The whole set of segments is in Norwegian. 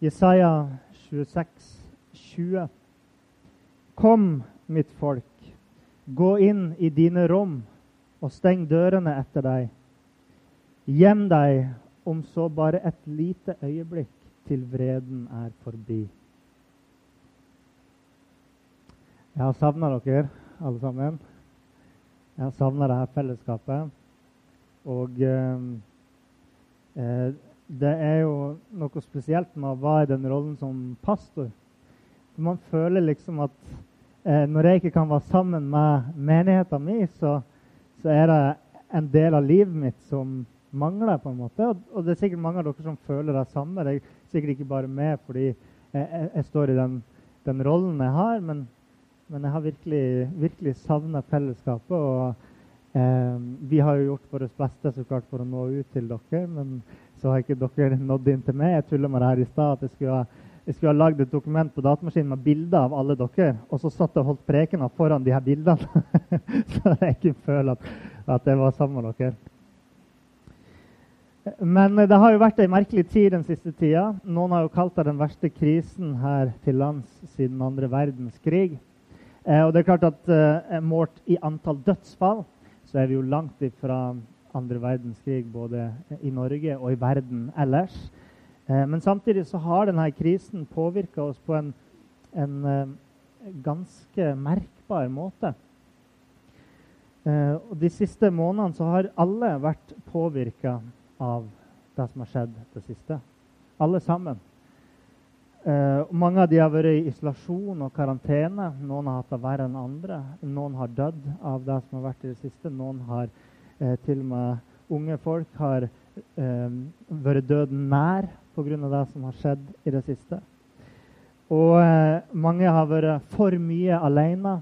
Jesaja 26, 20. Kom, mitt folk, gå inn i dine rom og steng dørene etter deg. Gjem deg om så bare et lite øyeblikk til vreden er forbi. Jeg har savna dere, alle sammen. Jeg har savna dette fellesskapet. Og eh, eh, det er jo noe spesielt med å være i den rollen som pastor. For man føler liksom at eh, når jeg ikke kan være sammen med menigheten min, så, så, er det en del av livet mitt som mangler. på en måte. Og, og, det er sikkert mange av dere som føler det samme. Det er sikkert ikke bare meg fordi jeg, jeg, jeg står i den, den, rollen jeg har, men, men jeg har virkelig, virkelig savna fellesskapet. og Eh, vi har jo gjort vårt beste så klart for å nå ut til dere, men så har ikke dere nådd inn til meg. Jeg tulla med det her i stad at jeg skulle jeg skulle ha lagd et dokument på datamaskinen med bilder av alle dere, og så satt jeg og holdt prekener foran de her bildene, så jeg kunne føle at, at jeg var sammen med dere. Men det har jo vært ei merkelig tid den siste tida. Noen har jo kalt det den verste krisen her til lands siden andre verdenskrig. Eh, og det er klart at eh, Målt i antall dødsfall så er vi jo langt ifra andre verdenskrig både i Norge og i verden ellers. Eh, men samtidig så har denne krisen påvirka oss på en, en eh, ganske merkbar måte. Eh, og de siste månedene så har alle vært påvirka av det som har skjedd det siste. Alle sammen. Uh, mange av de har vært i isolasjon og karantene. Noen har hatt det verre enn andre. Noen har dødd av det som har vært i det siste. Noen har uh, til og med unge folk har eh, vært døden nær pga. det som har skjedd i det siste. Og mange har vært for mye alene.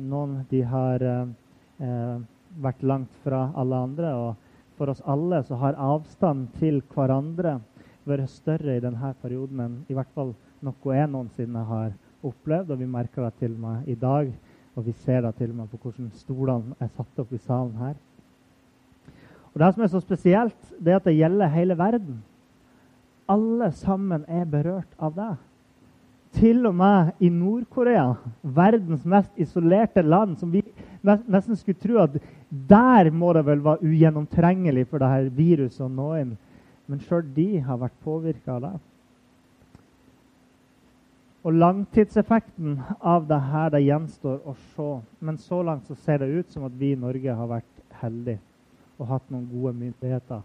noen de har vært langt fra alle andre. Og for oss alle så har avstand til hverandre vært større i denne perioden enn i hvert fall noe jeg noensinne har opplevd. Og vi merker det til og med i dag, og vi ser da til og med på hvordan stolene er satt opp i salen her. Og Det som er så spesielt, det er at det gjelder hele verden. Alle sammen er berørt av det. Til og med i Nord-Korea, verdens mest isolerte land, som vi nesten skulle tro at der må det vel være ugjennomtrengelig for det her viruset å nå inn. Men sjøl de har vært påvirka av det. Og Langtidseffekten av det her det gjenstår å se. Men så langt så ser det ut som at vi i Norge har vært heldige og hatt noen gode myndigheter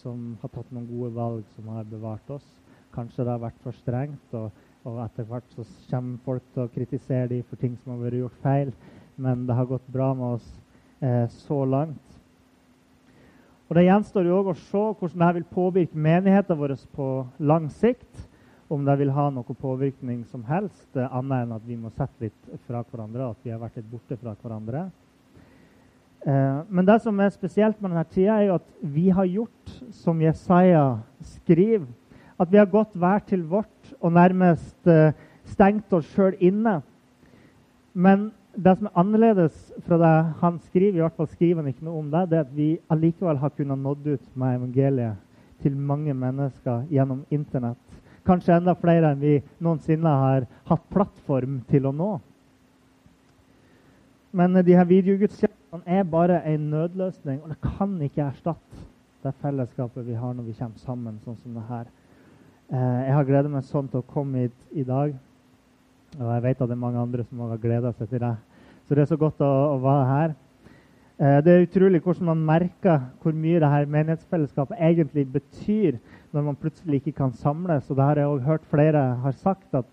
som har tatt noen gode valg som har bevart oss. Kanskje det har vært for strengt, og, og etter hvert så kommer folk til å kritisere dem for ting som har vært gjort feil. Men det har gått bra med oss eh, så langt. Og Det gjenstår jo også å se hvordan dette vil påvirke menigheten vår på lang sikt. Om det vil ha noen påvirkning som helst, annet enn at vi må sette litt fra hverandre. at vi har vært litt borte fra hverandre. Eh, men det som er spesielt med denne tida, er jo at vi har gjort som Jesaja skriver. At vi har gått hver til vårt og nærmest eh, stengt oss sjøl inne. Men det som er annerledes fra det han skriver, i hvert fall skriver han ikke noe om det, det er at vi allikevel har kunnet nådd ut med evangeliet til mange mennesker gjennom Internett. Kanskje enda flere enn vi noensinne har hatt plattform til å nå. Men de her videogudstjenestene er bare en nødløsning, og det kan ikke erstatte det fellesskapet vi har når vi kommer sammen sånn som det her. Eh, jeg har gleda meg sånn til å komme hit i dag. Og jeg vet at det er mange andre som har gleda seg til det. Så det er så godt å, å være her. Eh, det er utrolig hvordan man merker hvor mye det her menighetsfellesskapet egentlig betyr når man plutselig ikke kan samles. Og det har jeg også hørt flere har sagt, at,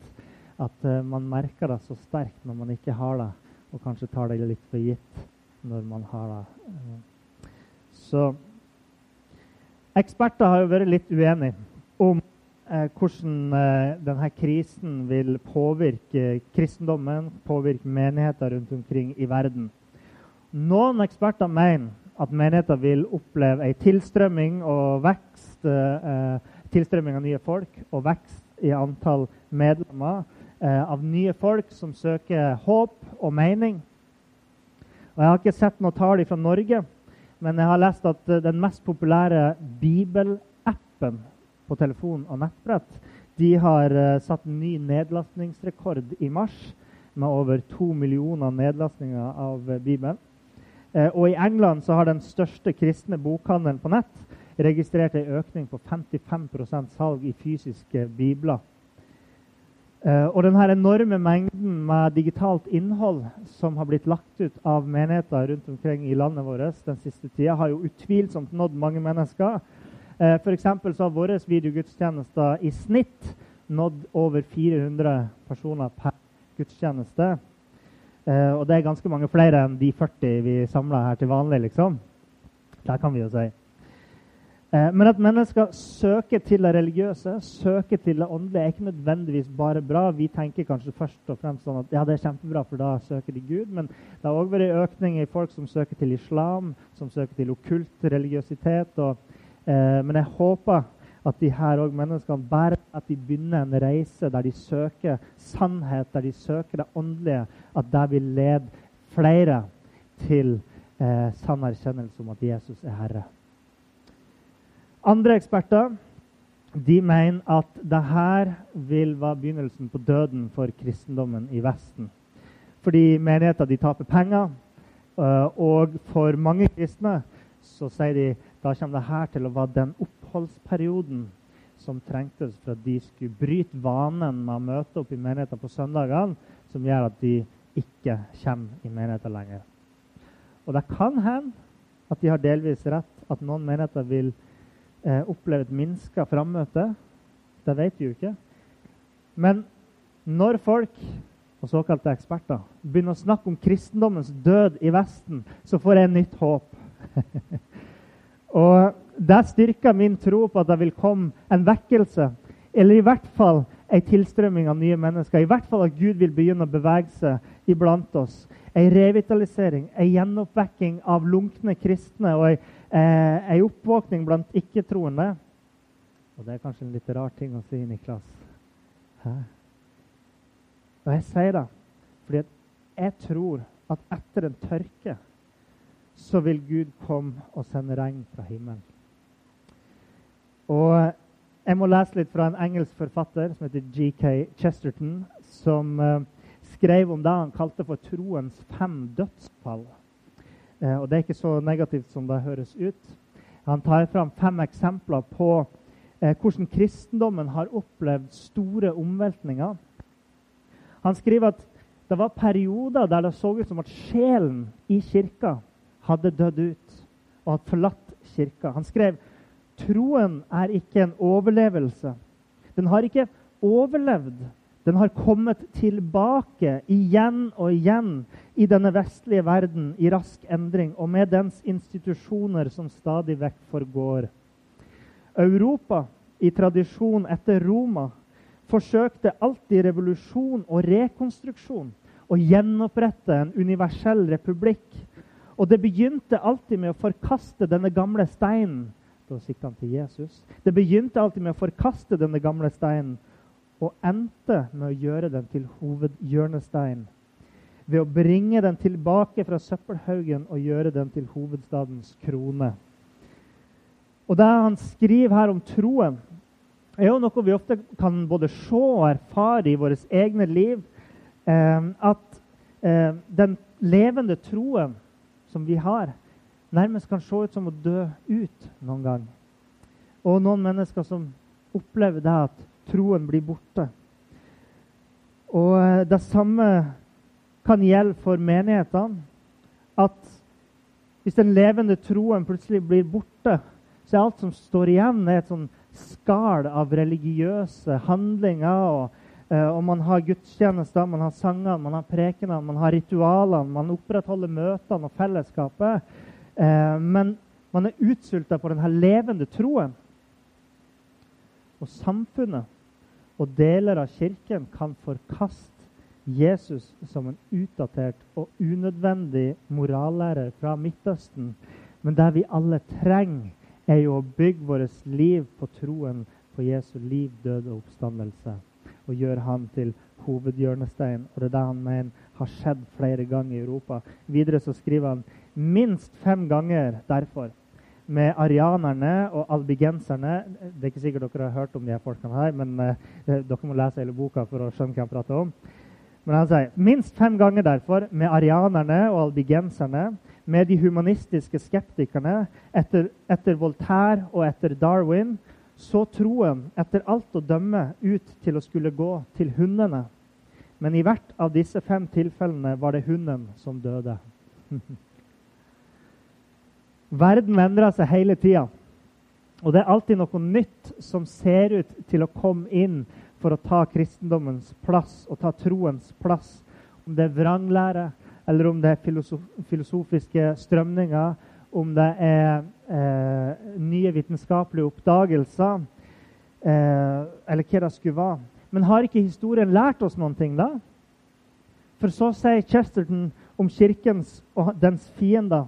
at uh, man merker det så sterkt når man ikke har det, og kanskje tar det litt for gitt når man har det. Uh, så eksperter har jo vært litt uenige om eh, hvordan eh, denne krisen vil påvirke kristendommen, påvirke menigheter rundt omkring i verden. Noen eksperter mener at menigheten vil oppleve en tilstrømming og vekst, eh, tilstrømming av nye folk og vekst i antall medlemmer eh, av nye folk som søker håp og mening. Og Jeg har ikke sett noe tall fra Norge, men jeg har lest at eh, den mest populære bibelappen på telefon og nettbrett de har eh, satt ny nedlastningsrekord i mars med over to millioner nedlastninger av uh, Bibelen. Uh, og i England så har den største kristne bokhandelen på nett registrert en økning på 55 salg i fysiske bibler. og denne enorme mengden med digitalt innhold som har blitt lagt ut av menigheter rundt omkring i landet vårt den siste tida, har jo utvilsomt nådd mange mennesker. Eh, F.eks. så har våre videogudstjenester i snitt nådd over 400 personer per gudstjeneste. Eh, og det er ganske mange flere enn de 40 vi samler her til vanlig. liksom. Det kan vi jo si. Eh, men at mennesker søker til det religiøse, søker til det åndelige, er ikke nødvendigvis bare bra. Vi tenker kanskje først og fremst sånn at ja, det er kjempebra, for da søker de Gud. Men det har òg vært økning i folk som søker til islam, som søker til okkult religiøsitet. og Eh, men jeg håper at de her menneskene bare at de begynner en reise der de søker sannhet, der de søker det åndelige, at det vil lede flere til eh, sann erkjennelse om at Jesus er Herre. Andre eksperter de mener at dette vil være begynnelsen på døden for kristendommen i Vesten. Fordi menigheter de taper penger, eh, og for mange kristne så sier de da kommer dette til å være den oppholdsperioden som trengtes for at de skulle bryte vanen med å møte opp i menigheten på søndagene, som gjør at de ikke kommer i menigheten lenger. Og det kan hende at de har delvis rett, at noen menigheter vil eh, oppleve et minska frammøte. Det vet vi jo ikke. Men når folk og såkalte eksperter begynner å snakke om kristendommens død i Vesten, så får jeg nytt håp. Og Det styrker min tro på at det vil komme en vekkelse, eller i hvert fall en tilstrømming av nye mennesker. I hvert fall at Gud vil begynne å bevege seg iblant oss. En revitalisering, en gjenoppvekking av lunkne kristne og en, eh, oppvåkning blant ikke-troende. Og det er kanskje en litt rar ting å si, Niklas. Hæ? Og jeg sier det fordi jeg tror at etter en tørke så vil Gud komme og sende regn fra himmelen. Og Jeg må lese litt fra en engelsk forfatter som heter G.K. Chesterton, som uh, skrev om det han kalte for troens fem dødsfall. Uh, og Det er ikke så negativt som det høres ut. Han tar fram fem eksempler på uh, hvordan kristendommen har opplevd store omveltninger. Han skriver at det var perioder der det så ut som at sjelen i kirka hadde dødd ut og hadde forlatt kirka. Han skrev troen er ikke en overlevelse. Den har ikke overlevd. Den har kommet tilbake igjen og igjen i denne vestlige verden i rask endring, og med dens institusjoner som stadig vekk forgår. Europa, i tradisjon etter Roma, forsøkte alltid revolusjon og rekonstruksjon. Å gjenopprette en universell republikk og det begynte alltid med å forkaste denne gamle steinen. Da sikta han til Jesus. Det begynte alltid med å forkaste denne gamle steinen og endte med å gjøre den til hovedhjørnestein. Ved å bringe den tilbake fra søppelhaugen og gjøre den til hovedstadens krone. Og Det han skriver her om troen, er jo noe vi ofte kan både se og erfare i vårt egne liv. Eh, at eh, den levende troen som vi har, nærmest kan se ut som å dø ut noen gang. Og noen mennesker som opplever det at troen blir borte. Og eh, det samme kan gjelde for menighetene. At hvis den levende troen plutselig blir borte, så er alt som står igjen, et sånn skall av religiøse handlinger. og Eh, og man har gudstjenester, man har sangene, man har prekenene, man har ritualene, man opprettholder møtene og fellesskapet. Eh, men man er utsulta på denne levende troen. og samfunnet og deler av kirken kan forkaste Jesus som en utdatert og unødvendig morallærer fra Midtøsten. Men det vi alle trenger, er jo å bygge vårt liv på troen på Jesu liv, død og oppstandelse. Og gjøre han til hovedhjørnestein. Og det er det han mener har skjedd flere ganger i Europa. Videre så skriver han minst fem ganger derfor med arianerne og albigenserne. Det er ikke sikkert dere har hørt om de her folkene her, men eh, dere må lese hele boka for å skjønne hva han prater om. Men han sier minst fem ganger derfor med arianerne og albigenserne, med de humanistiske skeptikerne, etter, etter Voltaire og etter Darwin, så troen etter alt å dømme ut til å skulle gå til hundene. Men i hvert av disse fem tilfellene var det hunden som døde. Verden endrer seg hele tida. Og det er alltid noe nytt som ser ut til å komme inn for å ta kristendommens plass og ta troens plass. Om det er vranglære, eller om det er filosof filosofiske strømninger, om det er eh, nye vitenskapelige oppdagelser, eh, eller hva det skulle være. Men har ikke historien lært oss noen ting, da? For så sier Chesterton om kirkens og dens fiender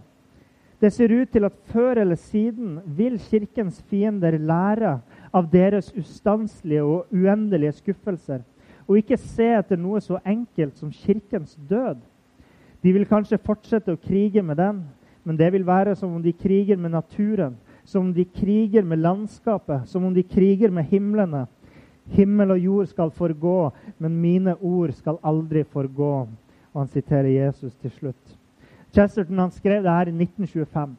det ser ut til at før eller siden vil Kirkens fiender lære av deres ustanselige og uendelige skuffelser, og ikke se etter noe så enkelt som Kirkens død. De vil kanskje fortsette å krige med den, men det vil være som om de kriger med naturen, som om de kriger med landskapet, som om de kriger med himlene. Himmel og jord skal forgå, men mine ord skal aldri forgå. Og han siterer Jesus til slutt. Chesterton han skrev det her i 1925.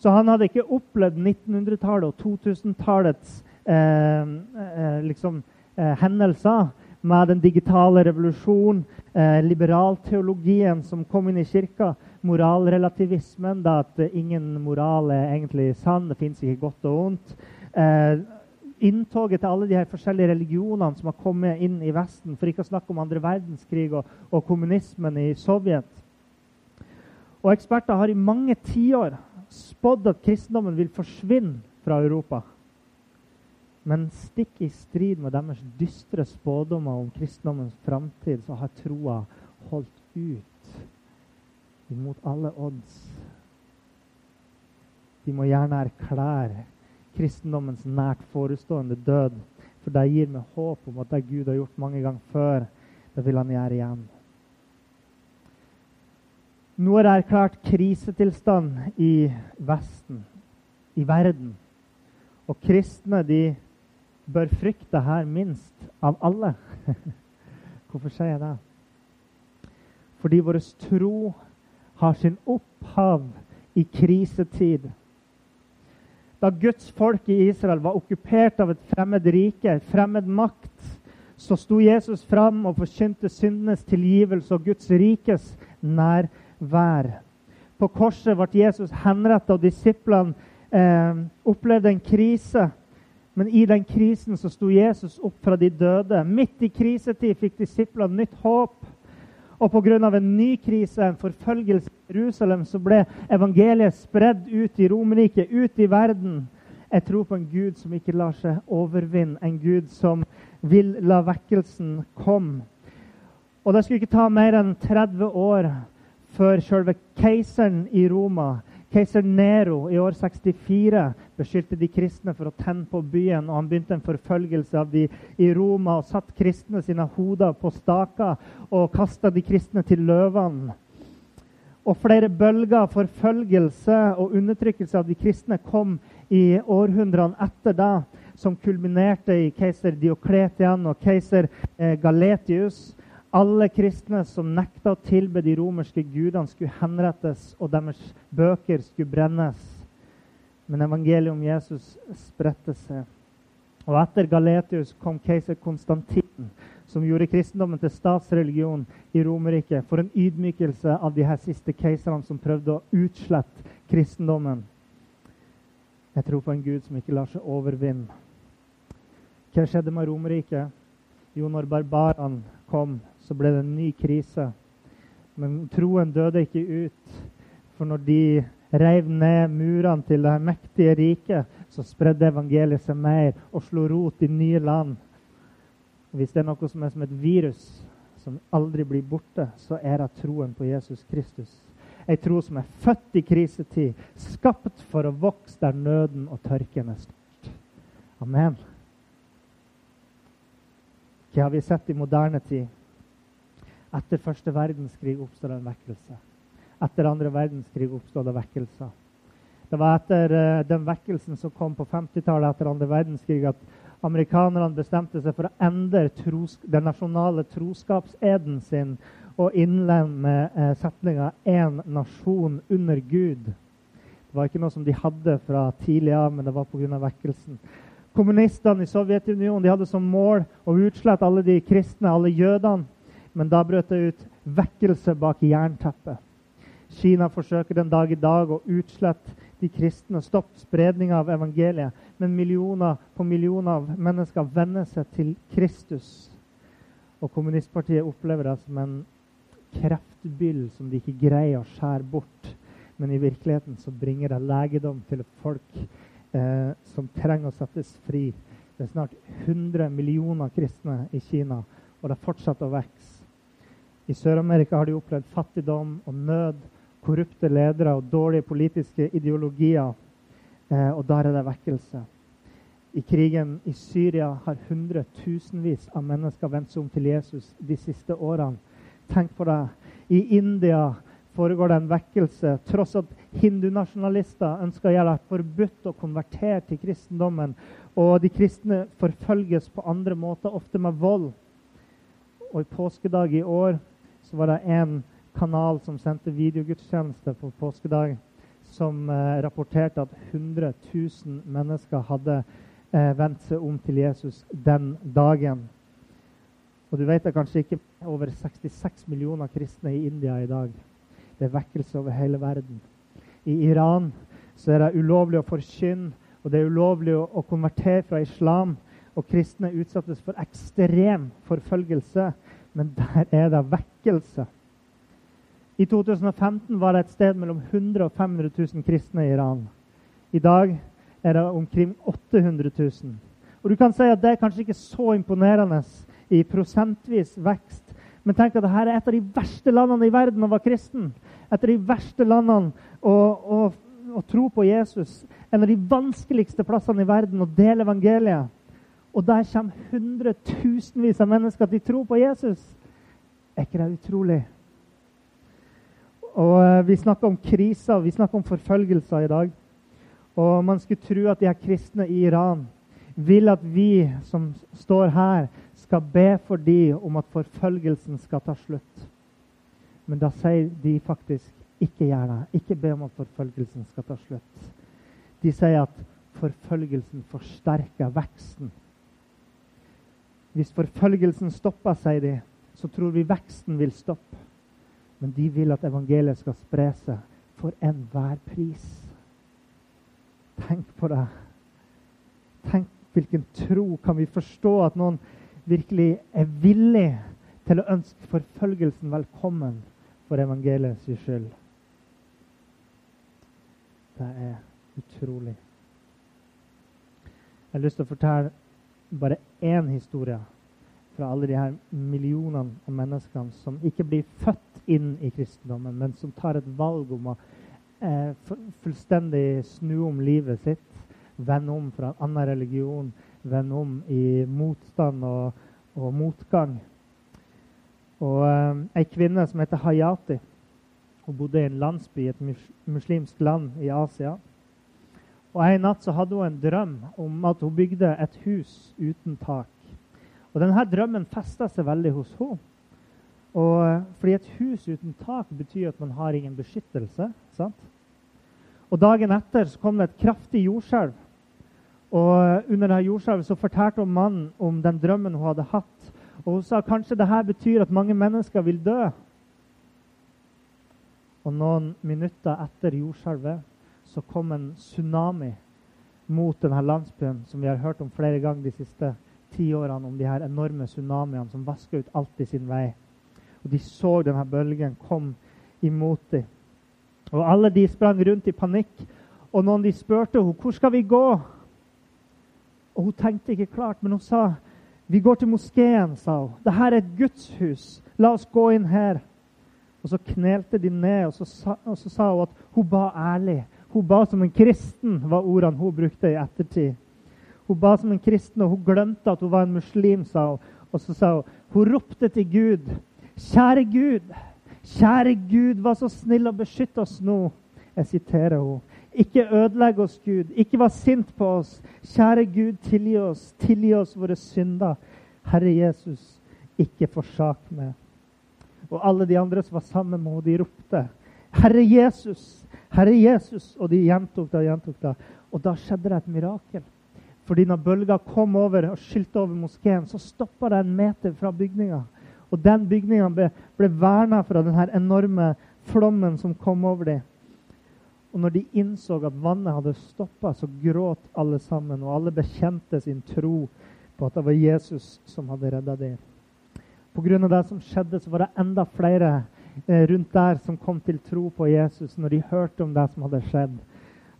Så han hadde ikke opplevd 1900-tallet og 2000-tallets eh, eh, liksom, eh, hendelser med den digitale revolusjonen, eh, liberalteologien som kom inn i kirka, moralrelativismen, da at ingen moral er egentlig sann, det fins ikke godt og vondt. Eh, inntoget til alle de her forskjellige religionene som har kommet inn i Vesten, for ikke å snakke om andre verdenskrig og, og kommunismen i Sovjet. Og eksperter har i mange tiår spådd at kristendommen vil forsvinne fra Europa. Men stikk i strid med deres dystre spådommer om kristendommens framtid, så har troa holdt ut imot alle odds. De må gjerne erklære kristendommens nært forestående død, for det gir meg håp om at det Gud har gjort mange ganger før, det vil han gjøre igjen. Nå er det erklært krisetilstand i Vesten, i verden. Og kristne de bør frykte her minst av alle. Hvorfor sier jeg det? Fordi vår tro har sin opphav i krisetid. Da Guds folk i Israel var okkupert av et fremmed rike, et fremmed makt, så sto Jesus fram og forkynte syndenes tilgivelse og Guds rikes nærvær vær. På korset ble Jesus henrettet, og disiplene eh, opplevde en krise. Men i den krisen så sto Jesus opp fra de døde. Midt i krisetid fikk disiplene nytt håp. Og pga. en ny krise, en forfølgelse i Jerusalem, så ble evangeliet spredd ut i Romerriket, ut i verden. Jeg tror på en Gud som ikke lar seg overvinne, en Gud som vil la vekkelsen komme. Og Det skulle ikke ta mer enn 30 år før selve keiseren i Roma, keiser Nero, i år 64 beskyldte de kristne for å tenne på byen. og Han begynte en forfølgelse av de i Roma og satt kristne sine hoder på staker og kasta de kristne til løvene. Og flere bølger av forfølgelse og undertrykkelse av de kristne kom i århundrene etter da, som kulminerte i keiser Diokletian og keiser eh, Galetius. Alle kristne som nekta å tilbe de romerske gudene, skulle henrettes, og deres bøker skulle brennes. Men evangeliet om Jesus spredte seg. Og etter Galetius kom keiser Konstantin, som gjorde kristendommen til statsreligion i Romerriket for en ydmykelse av de her siste keiserne som prøvde å utslette kristendommen. Jeg tror på en Gud som ikke lar seg overvinne. Hva skjedde med Romerriket? Jo, når barbarene kom, så ble det en ny krise. Men troen døde ikke ut. For når de reiv ned murene til det mektige riket, så spredde evangeliet seg mer og slo rot i nye land. Hvis det er noe som er som et virus som aldri blir borte, så er det troen på Jesus Kristus. Ei tro som er født i krisetid, skapt for å vokse der nøden og tørken er størst. Amen. Hva har vi sett i moderne tid? Etter første verdenskrig oppstår en vekkelse. Etter andre verdenskrig oppstod det vekkelser. Det var etter uh, den vekkelsen som kom på 50-tallet etter andre verdenskrig, at amerikanerne bestemte seg for å endre tros, den nasjonale troskapseden sin og innlemme uh, setninga 'én nasjon under Gud'. Det var ikke noe som de hadde fra tidlig av, men det var pga. vekkelsen. Kommunistene i Sovjetunionen hadde som mål å utslette alle de kristne, alle jødene. Men da brøt det ut vekkelse bak jernteppet. Kina forsøker den dag i dag å utslette de kristne, stoppe spredninga av evangeliet. Men millioner på millioner av mennesker venner seg til Kristus. Og kommunistpartiet opplever det som en kreftbyll som de ikke greier å skjære bort. Men i virkeligheten så bringer det legedom til et folk eh, som trenger å settes fri. Det er snart 100 millioner kristne i Kina, og det fortsetter å vokse. I Sør-Amerika har de opplevd fattigdom og nød, korrupte ledere og dårlige politiske ideologier. Eh, og der er det vekkelse. I krigen i Syria har hundretusenvis av mennesker vendt seg om til Jesus de siste årene. Tenk på det. I India foregår det en vekkelse, tross at hindunasjonalister ønsker å gjøre det forbudt å konvertere til kristendommen. Og de kristne forfølges på andre måter, ofte med vold. Og i påskedag i år så var det en kanal som sendte videogudstjeneste på påskedag, som eh, rapporterte at 100 000 mennesker hadde eh, vendt seg om til Jesus den dagen. Og du vet det kanskje ikke over 66 millioner kristne i India i dag. Det er vekkelse over hele verden. I Iran så er det ulovlig å forkynne, og det er ulovlig å, å konvertere fra islam. Og kristne utsettes for ekstrem forfølgelse men der er det vekkelse. I 2015 var det et sted mellom 100 og 500 000 kristne i Iran. I dag er det omkring 800 000. Og du kan si at Det er kanskje ikke så imponerende i prosentvis vekst. Men tenk at dette er et av de verste landene i verden å være kristen. Et av de verste landene å, å, å tro på Jesus. En av de vanskeligste plassene i verden å dele evangeliet. Og der kommer hundretusenvis av mennesker til tro på Jesus. Er ikke det utrolig? Og uh, Vi snakker om kriser, vi snakker om forfølgelser i dag. Og Man skulle tro at de her kristne i Iran vil at vi som står her, skal be for de om at forfølgelsen skal ta slutt. Men da sier de faktisk ikke gjør det. Ikke be om at forfølgelsen skal ta slutt. De sier at forfølgelsen forsterker veksten hvis forfølgelsen stopper, sier de, så tror vi veksten vil stoppe. Men de vil at evangeliet skal spre seg for enhver pris. Tenk på det. Tenk hvilken tro kan vi forstå at noen virkelig er villig til å ønske forfølgelsen velkommen for evangeliets skyld. Det er utrolig. Jeg har lyst til å fortelle bare én historie fra alle de her millionene av menneskene som ikke blir født inn i kristendommen, men som tar et valg om å eh, fullstendig snu om livet sitt, vende om fra en annen religion, vende om i motstand og, og motgang. Og eh, Ei kvinne som heter Hayati, hun bodde i en landsby i et muslimsk land i Asia. Og En natt så hadde hun en drøm om at hun bygde et hus uten tak. Og Denne drømmen festa seg veldig hos henne. Og fordi et hus uten tak betyr at man har ingen beskyttelse. sant? Og Dagen etter så kom det et kraftig jordskjelv. Og Under det jordskjelvet så fortalte hun mannen om den drømmen hun hadde hatt. Og Hun sa kanskje dette betyr at mange mennesker vil dø. Og Noen minutter etter jordskjelvet så kom en tsunami mot denne landsbyen, som vi har hørt om flere ganger de siste ti årene, om de her enorme tsunamiene som vasker ut alt i sin vei. Og De så denne bølgen kom imot dem. Og alle de sprang rundt i panikk. Og noen de spurte henne hvor skal vi gå, og hun tenkte ikke klart, men hun sa vi går til moskeen, sa hun. Dette er et gudshus. La oss gå inn her. Og så knelte de ned, og så, sa, og så sa hun at hun ba ærlig. Hun ba som en kristen, var ordene hun brukte i ettertid. Hun ba som en kristen, og hun glemte at hun var en muslim, sa hun. Og så sa hun hun ropte til Gud. Kjære Gud, kjære Gud, vær så snill å beskytte oss nå. Jeg siterer henne. Ikke ødelegg oss, Gud. Ikke vær sint på oss. Kjære Gud, tilgi oss. Tilgi oss våre synder. Herre Jesus, ikke forsak meg. Og alle de andre som var sammen med henne, de ropte, Herre Jesus, Herre Jesus. Og de gjentok det og gjentok det. Og da skjedde det et mirakel. Fordi når bølga kom over og skylte over moskeen, så stoppa det en meter fra bygninga. Og den bygninga ble, ble verna fra den enorme flommen som kom over dem. Og når de innså at vannet hadde stoppa, så gråt alle sammen. Og alle bekjente sin tro på at det var Jesus som hadde redda dem. Pga. det som skjedde, så var det enda flere rundt der som kom til tro på Jesus når de hørte om det som hadde skjedd.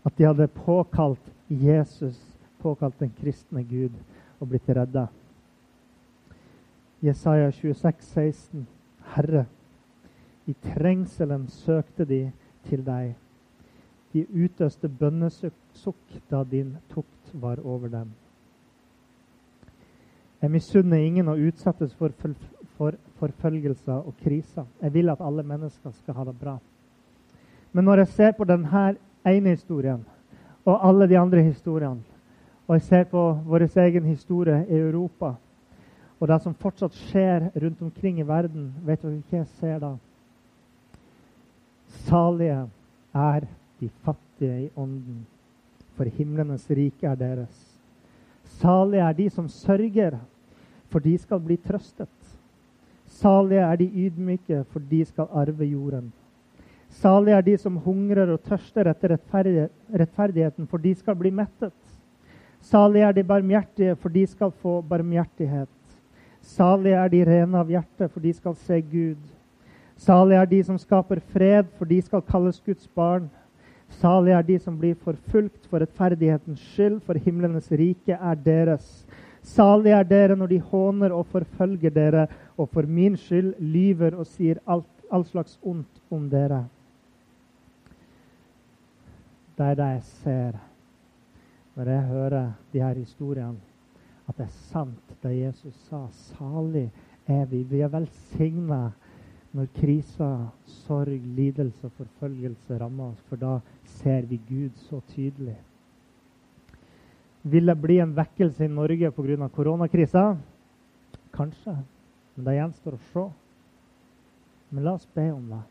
At de hadde påkalt Jesus, påkalt den kristne Gud, og blitt redda. Jesaja 26, 16. Herre, i trengselen søkte de til deg. De utøste bønnesukk da din tukt var over dem. Jeg misunner ingen å utsettes for forfølgelser og kriser. Jeg vil at alle mennesker skal ha det bra. Men når jeg ser på denne ene historien og alle de andre historiene, og jeg ser på vår egen historie i Europa, og det som fortsatt skjer rundt omkring i verden, vet dere hva jeg ser da? Salige er de fattige i ånden, for himlenes rike er deres. Salige er de som sørger, for de skal bli trøstet. Salige er de ydmyke, for de skal arve jorden. Salige er de som hungrer og tørster etter rettferdigheten, for de skal bli mettet. Salige er de barmhjertige, for de skal få barmhjertighet. Salige er de rene av hjerte, for de skal se Gud. Salige er de som skaper fred, for de skal kalles Guds barn. Salige er de som blir forfulgt for rettferdighetens skyld, for himlenes rike er deres. Salige er dere når de håner og forfølger dere, og for min skyld lyver og sier alt, all slags ondt om dere. Det er det jeg ser når jeg hører de her historiene, at det er sant, det Jesus sa. Salig er vi. Vi er velsigna når kriser, sorg, lidelse og forfølgelse rammer oss, for da ser vi Gud så tydelig. Vil det bli en vekkelse i Norge pga. koronakrisa? Kanskje. Men det gjenstår å se. Men la oss be om det.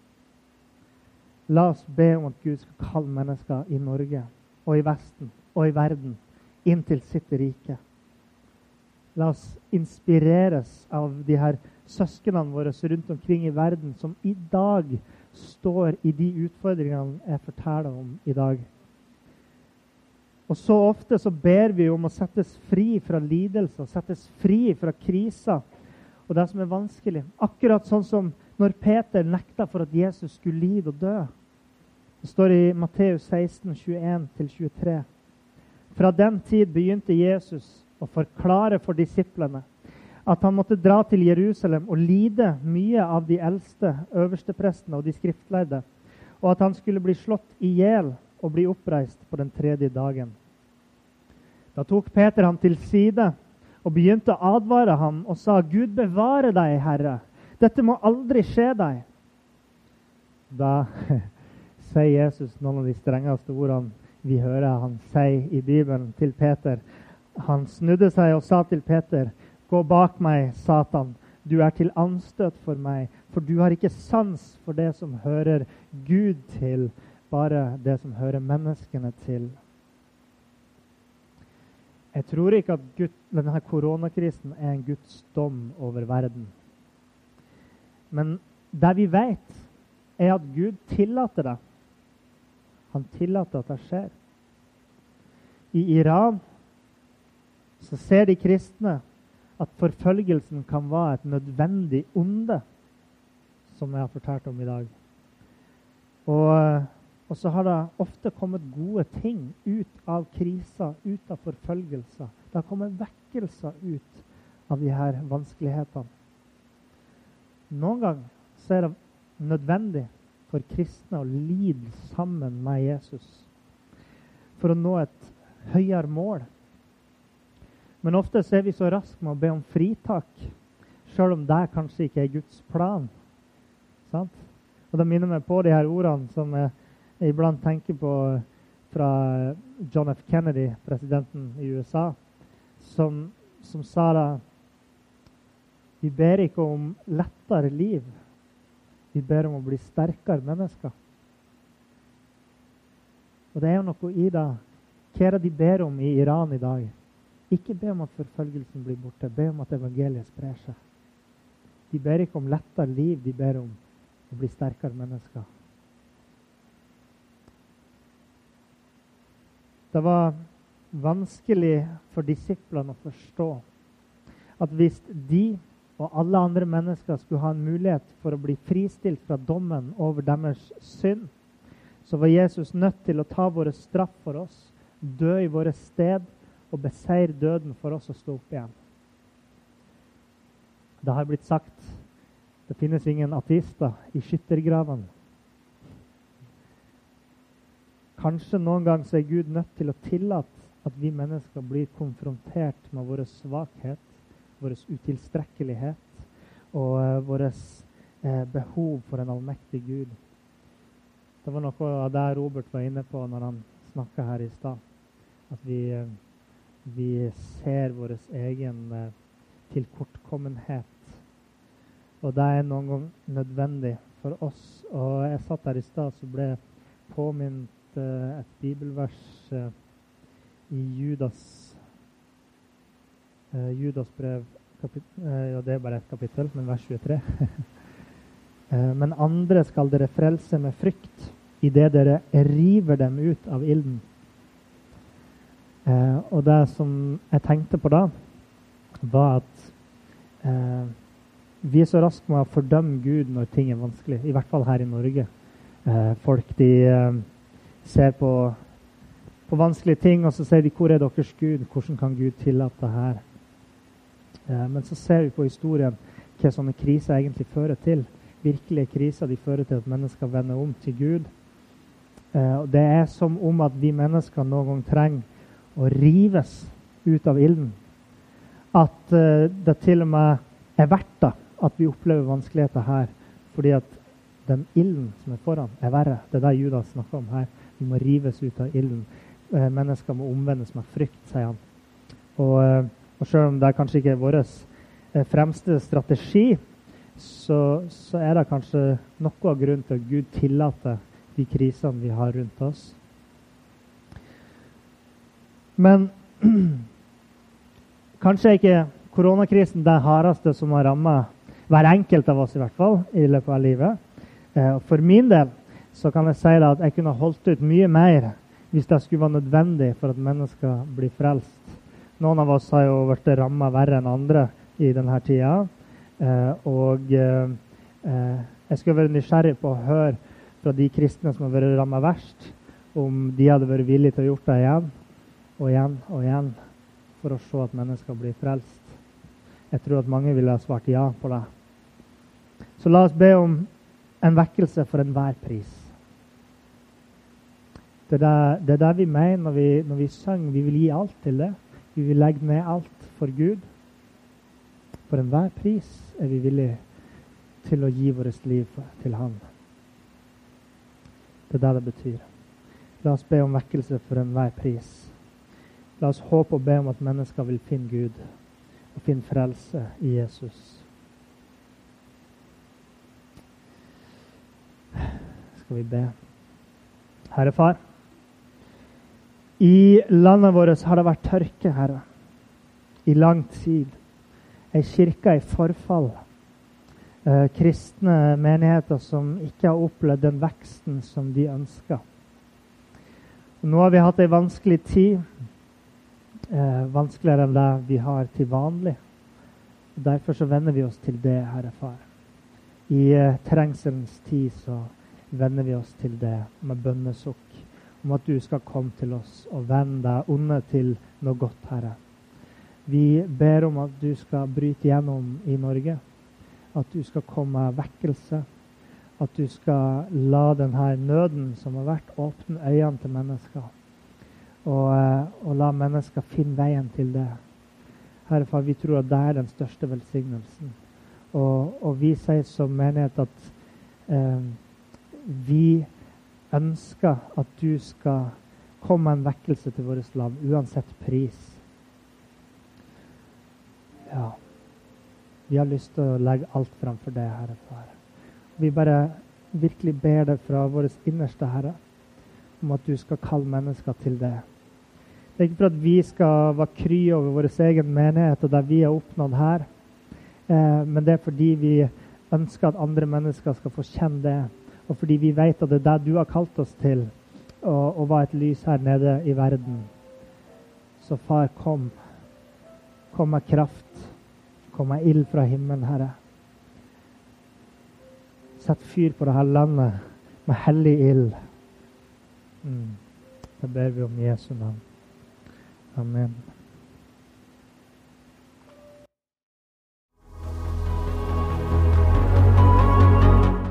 La oss be om at Gud skal kalle mennesker i Norge og i Vesten og i verden inn til sitt rike. La oss inspireres av de her søsknene våre rundt omkring i verden som i dag står i de utfordringene jeg forteller om i dag. Og så ofte så ber vi om å settes fri fra lidelser, settes fri fra kriser og det som er vanskelig. Akkurat sånn som når Peter nekta for at Jesus skulle lide og dø. Det står i Matteus 16, 21-23. Fra den tid begynte Jesus å forklare for disiplene at han måtte dra til Jerusalem og lide mye av de eldste, øversteprestene og de skriftlærde, og at han skulle bli slått i hjel og bli oppreist på den tredje dagen. Da tok Peter ham til side og begynte å advare ham og sa, 'Gud bevare deg, Herre. Dette må aldri skje deg.' Da sier Jesus noen av de strengeste ordene vi hører han si i Bibelen til Peter. Han snudde seg og sa til Peter, 'Gå bak meg, Satan. Du er til anstøt for meg, for du har ikke sans for det som hører Gud til, bare det som hører menneskene til.' Jeg tror ikke at Gud, denne koronakrisen er en Guds dom over verden. Men det vi vet, er at Gud tillater det. Han tillater at det skjer. I Iran så ser de kristne at forfølgelsen kan være et nødvendig onde, som jeg har fortalt om i dag. Og Og så har det ofte kommet gode ting ut av kriser, ut av forfølgelser. Det har kommet vekkelser ut av de her vanskelighetene. Noen ganger så er det nødvendig for kristne å lide sammen med Jesus for å nå et høyere mål. Men ofte så er vi så raske med å be om fritak, sjøl om det kanskje ikke er Guds plan. Sant? Og Det minner meg på de her ordene som jeg iblant tenker på fra John F. Kennedy, presidenten i USA, som, som sa da Vi ber ikke om lettere liv. Vi ber om å bli sterkere mennesker. Og det er jo noe i det. Hva er det de ber om i Iran i dag? Ikke be om at forfølgelsen blir borte. Be om at evangeliet sprer seg. De ber ikke om lettere liv, de ber om å bli sterkere mennesker. Det var vanskelig for disiplene å forstå at hvis de og alle andre mennesker skulle ha en mulighet for å bli fristilt fra dommen over deres synd, så var Jesus nødt til å ta våre straff for oss, dø i våre sted og beseire døden for oss å stå opp igjen. Det har blitt sagt det finnes ingen ateister i skyttergravene. Kanskje noen gang så er Gud nødt til å tillate at vi mennesker blir konfrontert med vår svakhet, vår utilstrekkelighet og uh, eh, vårt uh, behov for en allmektig Gud. Det var noe av det Robert var inne på når han snakka her i stad. At vi, uh, vi ser vår egen tilkortkommenhet og det er noen gang nødvendig for oss. Og jeg satt der i stad så ble påminnet uh, et bibelvers uh, i Judas uh, Judas brev Ja, det er bare ett kapittel, men vers 23. men andre skal dere frelse med frykt idet dere river dem ut av ilden. og det som jeg tenkte på da, var at vi er så raske med å fordømme Gud når ting er vanskelig, i hvert fall her i Norge. Eh, folk de eh, ser på, på, vanskelige ting, og så sier de 'Hvor er deres Gud? Hvordan kan Gud tillate det her?' Eh, men så ser vi på historien hva sånne kriser egentlig fører til. Virkelige kriser de fører til at mennesker vender om til Gud. Eh, det er som om at vi mennesker noen gang trenger å rives ut av ilden. At eh, det til og med er verdt det at vi opplever vanskeligheter her fordi at den ilden som er foran, er verre. Det er det Judas snakker om her. Vi må rives ut av ilden. Eh, mennesker må omvendes med frykt, sier han. Og, eh, og selv om det kanskje ikke er vår eh, fremste strategi, så, så, er det kanskje noe av grunnen til at Gud tillater de krisene vi har rundt oss. Men kanskje ikke koronakrisen det hardeste som har rammet hver enkelt av oss i hvert fall, i løpet av livet. Eh, for min del så kan jeg si at jeg kunne holdt ut mye mer hvis det skulle være nødvendig for at mennesker blir frelst. Noen av oss har jo blitt ramma verre enn andre i denne tida. Eh, og eh, jeg skulle være nysgjerrig på å høre fra de kristne som har vært ramma verst, om de hadde vært villige til å gjøre det igjen og igjen og igjen for å se at mennesker blir frelst. Jeg tror at mange ville ha svart ja på det. Så la oss be om en vekkelse for enhver pris. Det er det, det vi mener når vi, når vi synger. Vi vil gi alt til det. Vi vil legge ned alt for Gud. For enhver pris er vi villige til å gi vårt liv til Han. Det er det det betyr. La oss be om vekkelse for enhver pris. La oss håpe og be om at mennesker vil finne Gud og finne frelse i Jesus. Skal vi be. Herre Far, i landet vårt har det vært tørke, Herre, i lang tid. Ei kirke i forfall. Eh, kristne menigheter som ikke har opplevd den veksten som de ønsker. Nå har vi hatt ei vanskelig tid. Eh, vanskeligere enn det vi har til vanlig. Derfor så venner vi oss til det, Herre Far. I eh, trengselens tid så venner vi oss til det med bønnesukk om at du skal komme til oss og vende deg onde til noe godt, Herre. Vi ber om at du skal bryte gjennom i Norge, at du skal komme vekkelse, at du skal la denne nøden som har vært, åpne øynene til mennesker. Og, eh, og la mennesker finne veien til det. Herre far, vi tror at det er den største velsignelsen. Og, og vi sier som menighet at eh, vi ønsker at du skal komme med en vekkelse til vårt land, uansett pris. Ja. Vi har lyst til å legge alt framfor deg, Herre Far. Vi bare virkelig ber deg fra vårt innerste, Herre, om at du skal kalle mennesker til det. Det er ikke for at vi skal være kry over vår egen menighet og det vi har oppnådd her, eh, men det er fordi vi ønsker at andre mennesker skal få kjenne det og fordi vi vet at det er det du har kalt oss til, å være et lys her nede i verden. Så far, kom. Kom med kraft. Kom med ild fra himmelen, Herre. Sett fyr på dette landet med hellig ild. Mm. Det ber vi om Jesu navn. Amen.